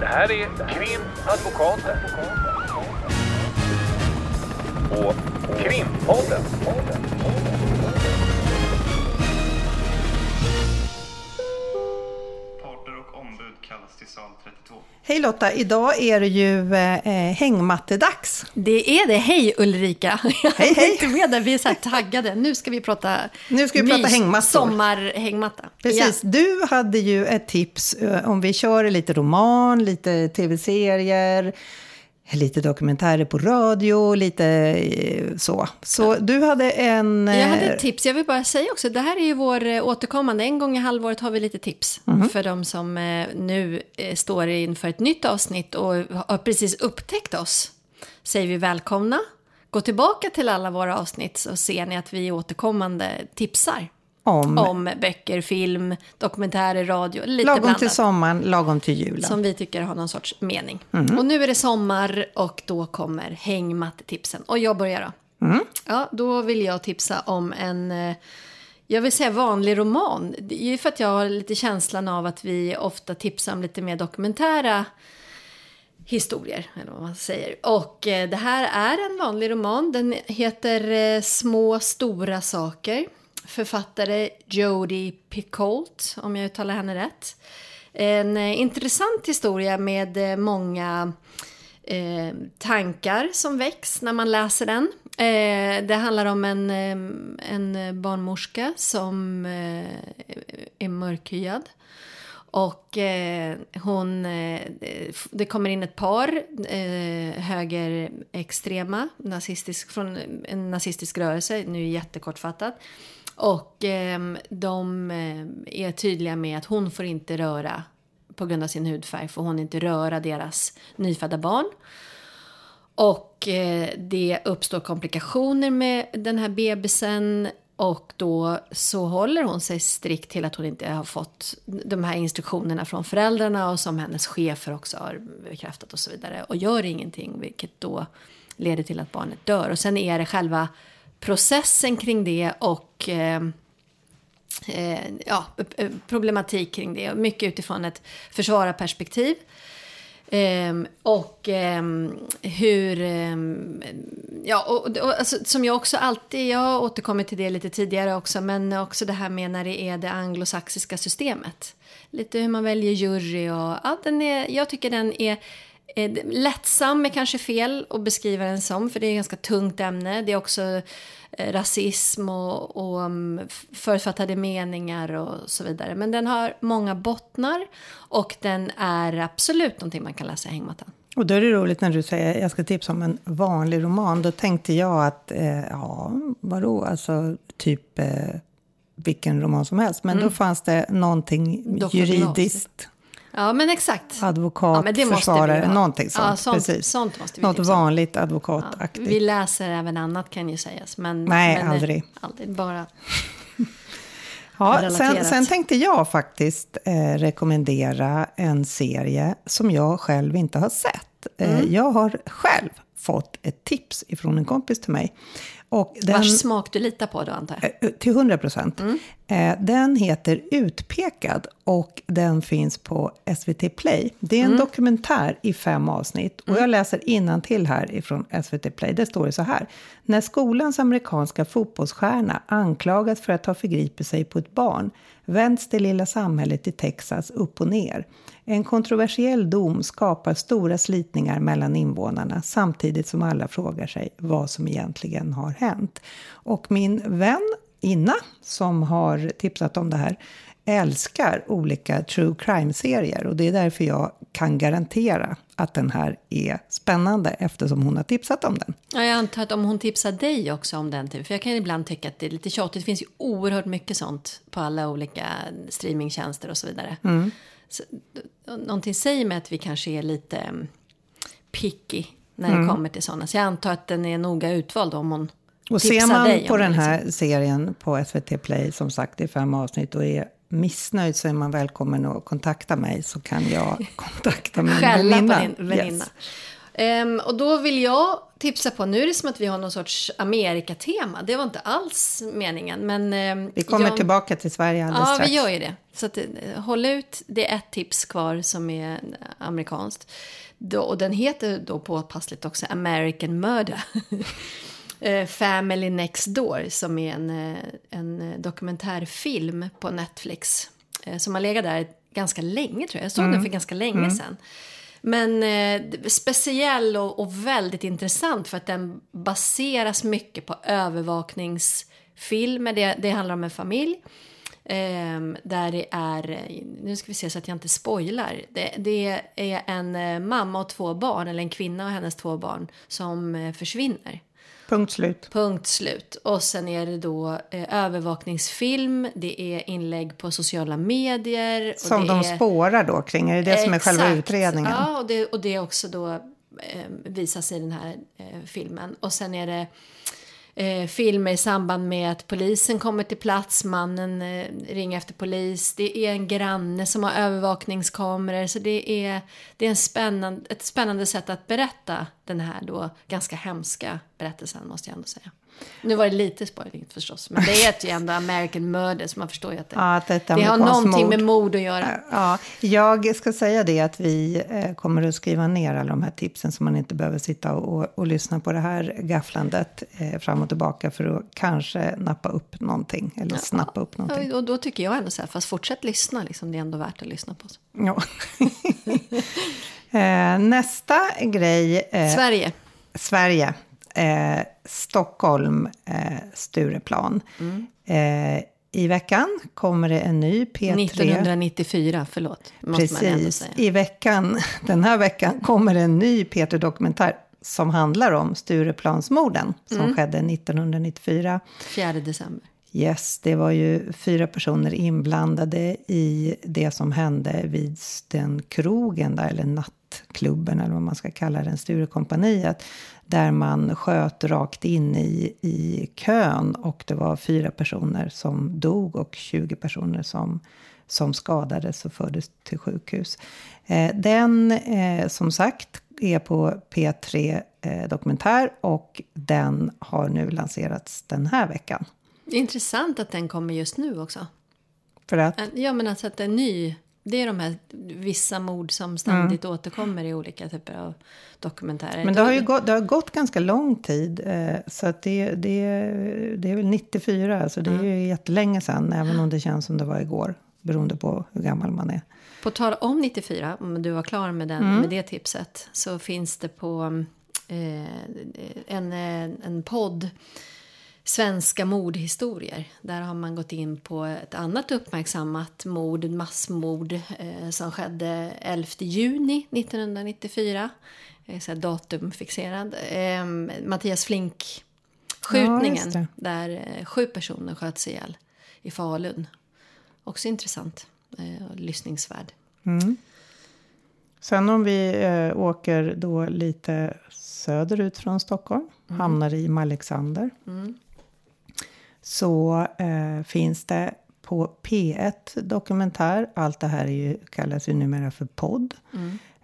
Det här är Krimadvokaten. Och Krimpodden. 32. Hej Lotta, idag är det ju eh, hängmattedags. Det är det. Hej Ulrika! Jag Hej, hej. inte med där. Vi är så här taggade. Nu ska vi prata Nu ska vi prata hängmattor. Sommarhängmatta. Precis, Ja. du hade ju ett tips eh, om vi kör lite roman, lite tv-serier, lite dokumentärer på radio, lite eh, så. Så du hade en... Jag hade eh, ett tips. Jag vill bara säga också, det här är ju vår eh, återkommande. En gång i halvåret har vi lite tips. Mhm. För de som eh, nu eh, står inför ett nytt avsnitt och har precis upptäckt oss. Säger vi välkomna. Gå tillbaka till alla våra avsnitt så ser ni att vi återkommande tipsar. Om, Om böcker, film, dokumentärer, radio. Lite lagom blandat. till sommaren, lagom till julen. Som vi tycker har någon sorts mening. Mhm. Och nu är det sommar och då kommer hängmattetipsen. Och jag börjar då. Mm. Ja, då vill jag tipsa om en, eh, jag vill säga vanlig roman. Det är ju för att jag har lite känslan av att vi ofta tipsar om lite mer dokumentära historier, eller vad man säger. Och eh, det här är en vanlig roman. Den heter eh, Små stora saker. Författare Jodie Picoult, om jag uttalar henne rätt. En eh, intressant historia med eh, många eh, tankar som väcks när man läser den. Eh, det handlar om en, eh, en barnmorska som eh, är mörkhyad. Och eh, hon, eh, det kommer in ett par eh, högerextrema nazistisk, från en nazistisk rörelse, nu jättekortfattat. Och ehm, eh, de är tydliga med att hon får inte röra, på grund av sin hudfärg, får hon inte röra deras nyfödda barn. Och eh, det uppstår komplikationer med den här bebisen och då så håller hon sig strikt till att hon inte har fått de här instruktionerna från föräldrarna och som hennes chefer också har bekräftat och så vidare. Och gör ingenting, vilket då leder till att barnet dör. Och sen är det själva processen kring det och eh, eh, ja, eh, problematik kring det. Mycket utifrån ett försvararperspektiv. Eh, och eh, hur... Eh, ja, och, och, alltså, som jag också alltid... Jag har återkommit till det lite tidigare också. Men också det här med när det är det anglosaxiska systemet. Lite hur man väljer jury och... Ja, den är, jag tycker den är eh, Lättsam är kanske fel att beskriva den som, för det är ett ganska tungt ämne. Det är också eh, rasism och, och um, förutfattade meningar och så vidare. Men den har många bottnar och den är absolut någonting man kan läsa i hängmattan. Och då är det roligt när du säger jag ska tipsa om en vanlig roman. Då tänkte jag att, eh, ja, vadå, alltså typ eh, vilken roman som helst. Men då fanns det någonting Dr. juridiskt, Ja, men exakt. advokat, men måste vi försvarare, någonting sånt. Ja, sånt, precis. sånt måste vi Något tipsa vanligt Ja, advokataktigt. vi läser även annat kan ju sägas. Men, Nej, men, eh, aldrig. aldrig. Bara Ja, sen, sen tänkte jag faktiskt eh, rekommendera en serie som jag själv inte har sett. Eh, Mm. jag har själv fått ett tips ifrån en kompis till mig. Och den, vars smak du litar på då antar jag. Eh, Till 100 procent. Mm. Eh, Den heter Utpekad och den finns på SVT Play. Det är en Mm. dokumentär i fem avsnitt. Och jag läser till här ifrån SVT Play. Det står det så här. När skolans amerikanska fotbollsstjärna anklagas för att ha förgripit sig på ett barn vänds det lilla samhället i Texas upp och ner. En kontroversiell dom skapar stora slitningar mellan invånarna samtidigt som alla frågar sig vad som egentligen har hänt. Och min vän Inna, som har tipsat om det här, älskar olika true crime-serier och det är därför jag kan garantera att den här är spännande eftersom hon har tipsat om den. Ja, jag antar att om hon tipsar dig också om den, typ, för jag kan ibland tycka att det är lite tjatigt. Det finns ju oerhört mycket sånt på alla olika streamingtjänster och så vidare. Mm. Någonting säger mig att vi kanske är lite mm, picky när Mm. det kommer till sådana. Så jag antar att den är noga utvald om hon Och tipsar ser man dig på den här liksom. serien på SVT Play, som sagt i fem avsnitt och är missnöjd så är man välkommen att kontakta mig så kan jag kontakta min Skälla väninna. på din väninna. Yes. Ehm, och då vill jag tipsa på, nu är det som att vi har någon sorts Amerikatema. Det var inte alls meningen. Men, eh, Vi kommer jag- tillbaka till Sverige alldeles Ja, strax. vi gör ju det. Så att, eh, håll ut, det är ett tips kvar som är eh, amerikanskt. Då, och den heter då påpassligt också American Murder. Eh, Family Next Door som är en, en dokumentärfilm på Netflix. Som har legat där ganska länge tror jag. Jag såg den för ganska länge sedan. Men eh, speciell och, och väldigt intressant för att den baseras mycket på övervakningsfilmer. Det, det handlar om en familj. Eh, där det är, nu ska vi se så att jag inte spoilar. Det, det är en eh, mamma och två barn, eller en kvinna och hennes två barn, som eh, försvinner. Punkt slut. Punkt slut. Och sen är det då eh, övervakningsfilm, det är inlägg på sociala medier. Och Som det de är... spårar då kring. Är det det som är själva utredningen? Ja, och det, och det också då eh, visas i den här eh, filmen. Och sen är det eh, filmer i samband med att polisen kommer till plats, mannen eh, ringer efter polis. Det är en granne som har övervakningskameror. Så det är, det är en spännande, ett spännande sätt att berätta den här då ganska hemska berättelsen måste jag ändå säga. Nu var det lite spoiling förstås, men det heter ju ändå American Murder så man förstår ju att det, Ja, att det det har någonting mord. med mord att göra. Ja, jag ska säga det att vi eh, kommer att skriva ner alla de här tipsen så man inte behöver sitta och, och lyssna på det här gafflandet eh, fram och tillbaka för att kanske nappa upp någonting eller snappa upp någonting. Ja, och då tycker jag ändå så här, fast fortsätt lyssna, liksom, det är ändå värt att lyssna på. oss. Ja. eh, nästa grej. Eh, Sverige. Sverige. Eh, Stockholm, eh, Stureplan. Mm. Eh, I veckan kommer det en ny P3. 1994, förlåt. Måste Precis. I veckan, den här veckan kommer en ny P3-dokumentär som handlar om Stureplansmorden som Mm. skedde 1994. 4 december. Yes, det var ju fyra personer inblandade i det som hände vid den krogen där, eller nattklubben eller vad man ska kalla den, Sturekompaniet. Där man sköt rakt in i, i kön och det var fyra personer som dog och 20 personer som, som skadades och fördes till sjukhus. Eh, den, eh, som sagt, är på P3 eh, Dokumentär och den har nu lanserats den här veckan. Intressant att den kommer just nu också. För att En- Ja, men alltså att det är ny. Det är de här vissa mord som ständigt återkommer i olika typer av dokumentärer. Mm. Men det har ju gått, det har gått ganska lång tid. Eh, så att det, det, det är väl 94, så det är ju jättelänge sedan. Även om det känns som det var igår. Beroende på hur gammal man är. På tal om 94, om du var klar med, den, Mm. med det tipset, så finns det på eh, en, en podd, Svenska mordhistorier. Där har man gått in på ett annat uppmärksammat mord, massmord, eh, som skedde 11 juni 1994. Jag är så datumfixerad. Eh, Mattias Ja, Flink-skjutningen, det. där eh, sju personer sköts ihjäl i Falun. Också intressant eh, och lyssningsvärd. Sen om vi eh, åker då lite söderut från Stockholm. Hamnar i Malexander. Så eh, finns det på P1 Dokumentär. Allt det här är ju, kallas ju numera för podd.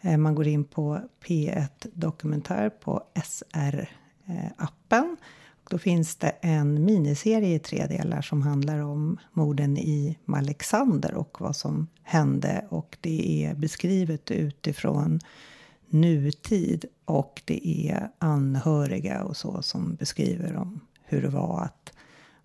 Eh, man går in på P1 Dokumentär på SR-appen. Då finns det en miniserie i tre delar som handlar om morden i Malexander och vad som hände. Och det är beskrivet utifrån nutid och det är anhöriga och så som beskriver om hur det var att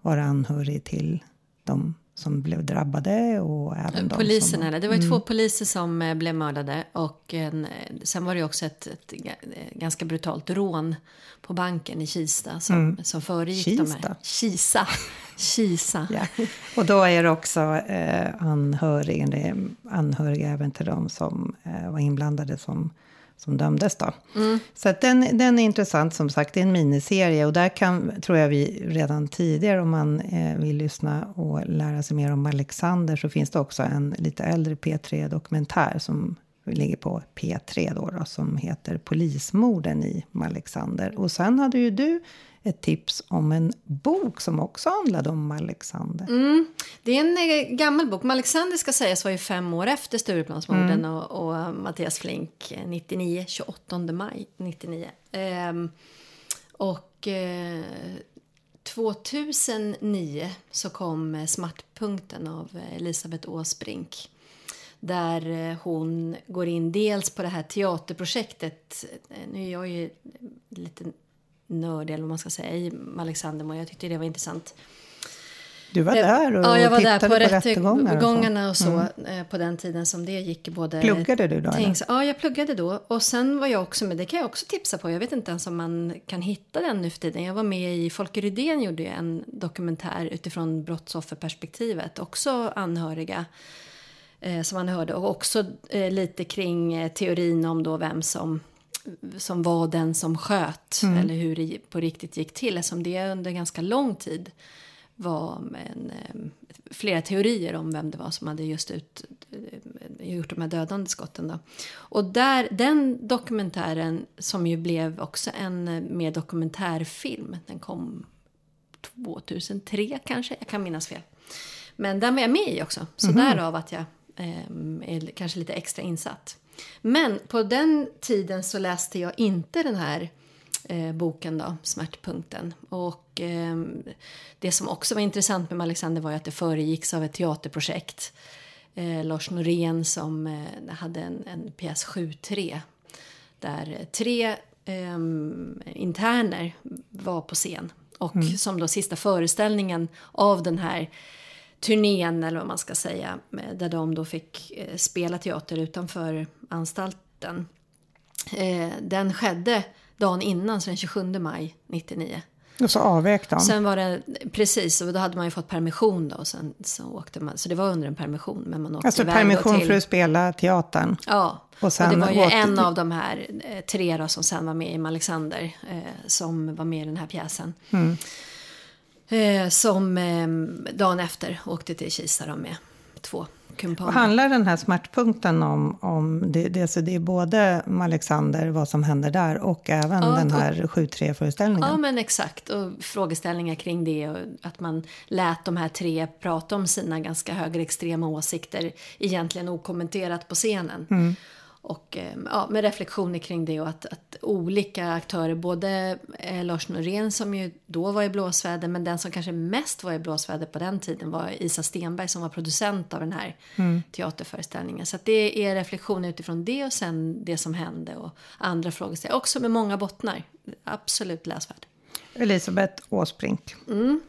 vara anhörig till de som blev drabbade och även de Polisen, som... eller? Det var ju två poliser som eh, blev mördade och en, eh, sen var det också ett, ett eh, ganska brutalt rån på banken i Kista som, som föregick de Mm. Kista? här. Kisa. Kisa. Ja. Och då är det också eh, anhöriga, anhöriga även till de som eh, var inblandade som, som dömdes. Då. Så att den, den är intressant som sagt, det är en miniserie. Och där kan, tror jag vi redan tidigare, om man eh, vill lyssna och lära sig mer om Alexander, så finns det också en lite äldre P3-dokumentär som ligger på P3 då, då, som heter Polismorden i Alexander. Och sen hade ju du ett tips om en bok som också handlade om Alexander. Det är en eh, gammal bok. Alexander ska sägas var ju fem år efter Stureplansmorden Mm. och, och Mattias Flink eh, 99, 28 maj 99. Ehm, Och eh, 2009 så kom eh, Smärtpunkten av Elisabeth Åsbrink. Där eh, hon går in dels på det här teaterprojektet. Eh, nu är jag ju lite nördig eller vad man ska säga i Alexander och jag tyckte det var intressant. Du var där och ja, jag var tittade där på, på rättegångarna och så, och så mm. på den tiden som det gick. Både pluggade du då? Tänks, ja, jag pluggade då. Och sen var jag också med, det kan jag också tipsa på, jag vet inte ens om man kan hitta den nu för tiden. Jag var med i, Folke Rydén gjorde en dokumentär utifrån brottsofferperspektivet, också anhöriga eh, som man hörde. Och också eh, lite kring eh, teorin om då vem som som var den som sköt mm. eller hur det på riktigt gick till eftersom det under ganska lång tid var en, flera teorier om vem det var som hade just ut, eh, gjort de här dödande skotten. Då. Och där, den dokumentären, som ju blev också en eh, mer dokumentärfilm, den kom 2003 kanske, jag kan minnas fel. Men den var jag med i också, så mm därav att jag eh, är kanske lite extra insatt. Men på den tiden så läste jag inte den här eh, boken då, Smärtpunkten. Och eh, det som också var intressant med Alexander var ju att det föregicks av ett teaterprojekt. Eh, Lars Norén som eh, hade en, en pjäs 7-3 där tre ehm, interner var på scen. Och mm. som då sista föreställningen av den här turnén eller vad man ska säga. Där de då fick eh, spela teater utanför anstalten. Eh, den skedde dagen innan, så den 27 maj 99. Och så avvek de? Sen var det, precis, och då hade man ju fått permission då. Och sen så åkte man, så det var under en permission. Men man åkte alltså permission till, för att spela teatern? Ja, och, sen och det var ju åkte... en av de här eh, tre då, som sen var med i Alexander. Eh, som var med i den här pjäsen. Mm. Eh, som eh, dagen efter åkte till Kisa med två kumpaner. Handlar den här smärtpunkten om, om det, det, så det är både Alexander, vad som händer där, och även ja, den här 7-3-föreställningen? Ja, men exakt. Och frågeställningar kring det och att man lät de här tre prata om sina ganska högerextrema åsikter egentligen okommenterat på scenen. Mm. Och eh, ja, med reflektioner kring det och att, att olika aktörer, både eh, Lars Norén som ju då var i blåsväder men den som kanske mest var i blåsväder på den tiden var Isa Stenberg som var producent av den här mm. teaterföreställningen. Så det är reflektioner utifrån det och sen det som hände och andra frågeställningar. Också med många bottnar. Absolut läsvärd. Elisabeth Åsbrink. Mm.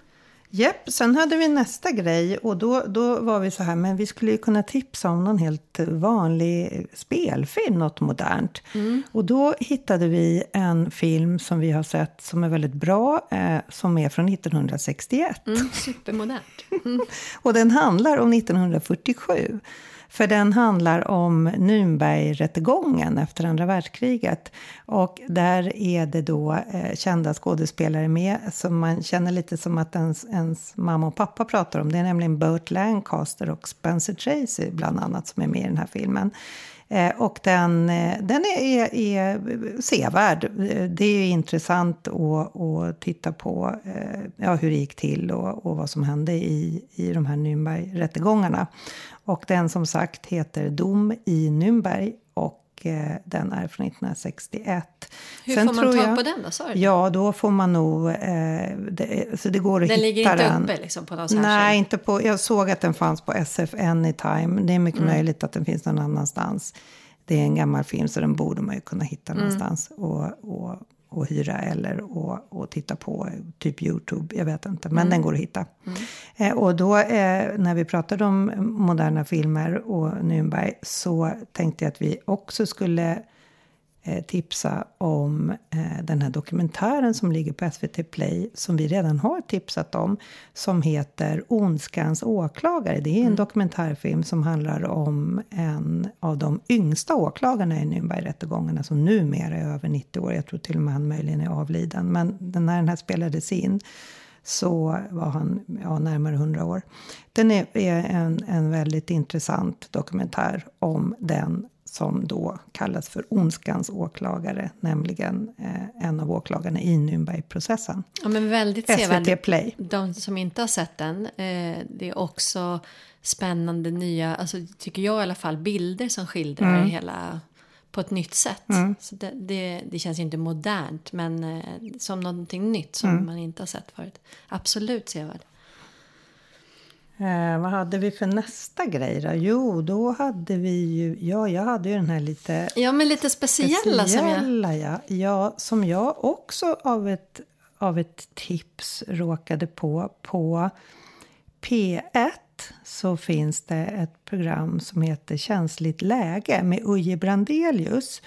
Japp, sen hade vi nästa grej och då, då var vi så här, men vi skulle ju kunna tipsa om någon helt vanlig spelfilm, något modernt. Mm. Och då hittade vi en film som vi har sett som är väldigt bra, eh, som är från 1961. Mm, supermodernt. Mm. och den handlar om 1947. För den handlar om Nürnbergrättegången efter andra världskriget. Och där är det då eh, kända skådespelare med som man känner lite som att ens, ens mamma och pappa pratar om. Det är nämligen Burt Lancaster och Spencer Tracy bland annat som är med i den här filmen. Eh, och den, eh, den är, är sevärd. Eh, det är intressant att, att titta på eh, ja, hur det gick till och, och vad som hände i, i de här Nürnbergrättegångarna. Och den som sagt heter Dom i Nürnberg och eh, den är från 1961. Hur Sen får man tag på den då? Sa Ja, då får man nog... Eh, det, så det går att den hitta ligger inte uppe liksom på någon Nej, inte på... Jag såg att den fanns på SF Anytime. Det är mycket mm. möjligt att den finns någon annanstans. Det är en gammal film så den borde man ju kunna hitta mm. någonstans. Och, och att hyra eller att titta på, typ Youtube, jag vet inte, men mm. den går att hitta. Mm. Eh, och då eh, när vi pratade om moderna filmer och Nürnberg så tänkte jag att vi också skulle tipsa om eh, den här dokumentären som ligger på SVT Play som vi redan har tipsat om som heter Ondskans åklagare. Det är en mm. dokumentärfilm som handlar om en av de yngsta åklagarna i Nürnbergrättegångarna som numera är över 90 år. Jag tror till och med han möjligen är avliden. Men när den här spelades in så var han ja, närmare 100 år. Den är, är en, en väldigt intressant dokumentär om den som då kallas för ondskans åklagare, nämligen eh, en av åklagarna i Nürnbergprocessen. Ja, men väldigt sevärd. Play. De som inte har sett den, eh, det är också spännande nya, alltså tycker jag i alla fall, bilder som skildrar mm. hela på ett nytt sätt. Så det, det, det känns ju inte modernt, men eh, som någonting nytt som man inte har sett förut. Absolut sevärd. Eh, vad hade vi för nästa grej då? Jo, då hade vi ju... Ja, jag hade ju den här lite Ja, men lite speciella, som jag... speciella, ja. ja. Som jag också av ett, av ett tips råkade på. På P1 så finns det ett program som heter Känsligt läge med Uje Brandelius.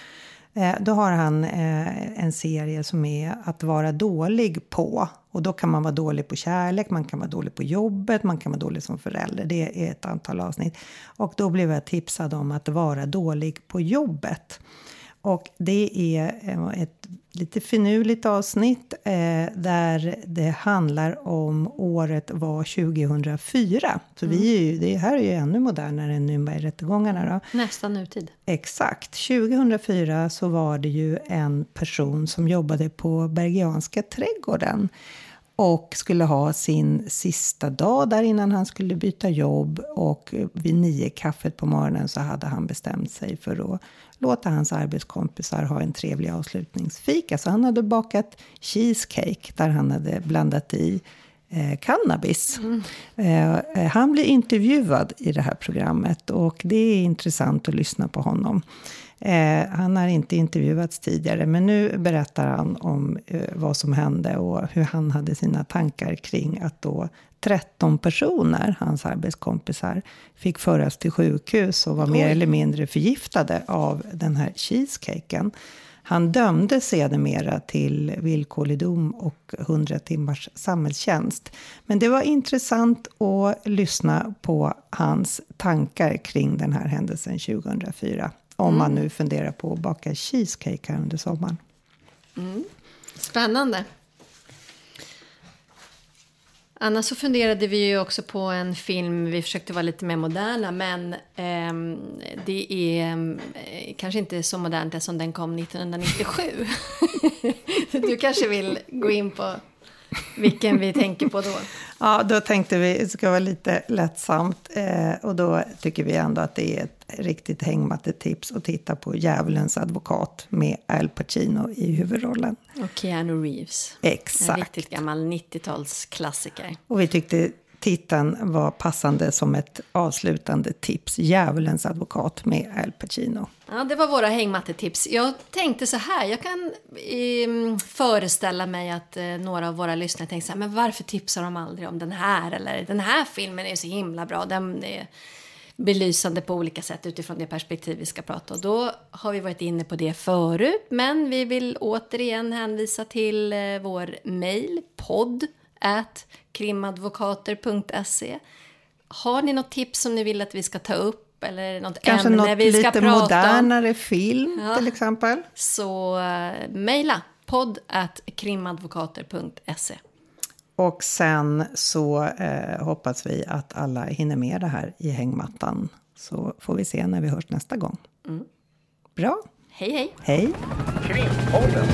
Eh, då har han eh, en serie som är att vara dålig på. Och då kan man vara dålig på kärlek, man kan vara dålig på jobbet, man kan vara dålig som förälder. Det är ett antal avsnitt. Och då blev jag tipsad om att vara dålig på jobbet. Och det är eh, ett lite finurligt avsnitt eh, där det handlar om året var 2004. Så vi är ju, det här är ju ännu modernare än Nürnbergrättegångarna. Då. Nästan nutid. Exakt. 2004 så var det ju en person som jobbade på Bergianska trädgården och skulle ha sin sista dag där innan han skulle byta jobb. Och vid nio kaffet på morgonen så hade han bestämt sig för att låta hans arbetskompisar ha en trevlig avslutningsfika. Så han hade bakat cheesecake där han hade blandat i eh, cannabis. Mm. Eh, han blir intervjuad i det här programmet och det är intressant att lyssna på honom. Eh, han har inte intervjuats tidigare, men nu berättar han om eh, vad som hände och hur han hade sina tankar kring att då 13 personer, hans arbetskompisar, fick föras till sjukhus och var mer eller mindre förgiftade av den här cheesecaken. Han dömdes sedermera till villkorlig dom och 100 timmars samhällstjänst. Men det var intressant att lyssna på hans tankar kring den här händelsen 2004. Om mm. man nu funderar på att baka cheesecake här under sommaren. Mm. Spännande. Annars så funderade vi ju också på en film, vi försökte vara lite mer moderna, men eh, det är eh, kanske inte så modernt eftersom den kom 1997. du kanske vill gå in på vilken vi tänker på då? Ja, då tänkte vi att det ska vara lite lättsamt. Eh, och då tycker vi ändå att det är ett riktigt hängmattetips att titta på Djävulens advokat med Al Pacino i huvudrollen. Och Keanu Reeves. Exakt. En riktigt gammal 90-talsklassiker. Och vi tyckte titeln var passande som ett avslutande tips. Djävulens advokat med Al Pacino. Ja, det var våra hängmattetips. Jag tänkte så här, jag kan eh, föreställa mig att eh, några av våra lyssnare tänker så här, men varför tipsar de aldrig om den här? Eller den här filmen är så himla bra, den är belysande på olika sätt utifrån det perspektiv vi ska prata. Och då har vi varit inne på det förut, men vi vill återigen hänvisa till eh, vår mejl, podd at krimadvokater.se. Har ni något tips som ni vill att vi ska ta upp? Eller något Kanske ämne något vi ska lite prata modernare om? film Ja. till exempel. Så uh, mejla podd at krimadvokater.se. Och sen så eh, hoppas vi att alla hinner med det här i hängmattan. Så får vi se när vi hörs nästa gång. Bra, Hej hej! hej! Krimpodden.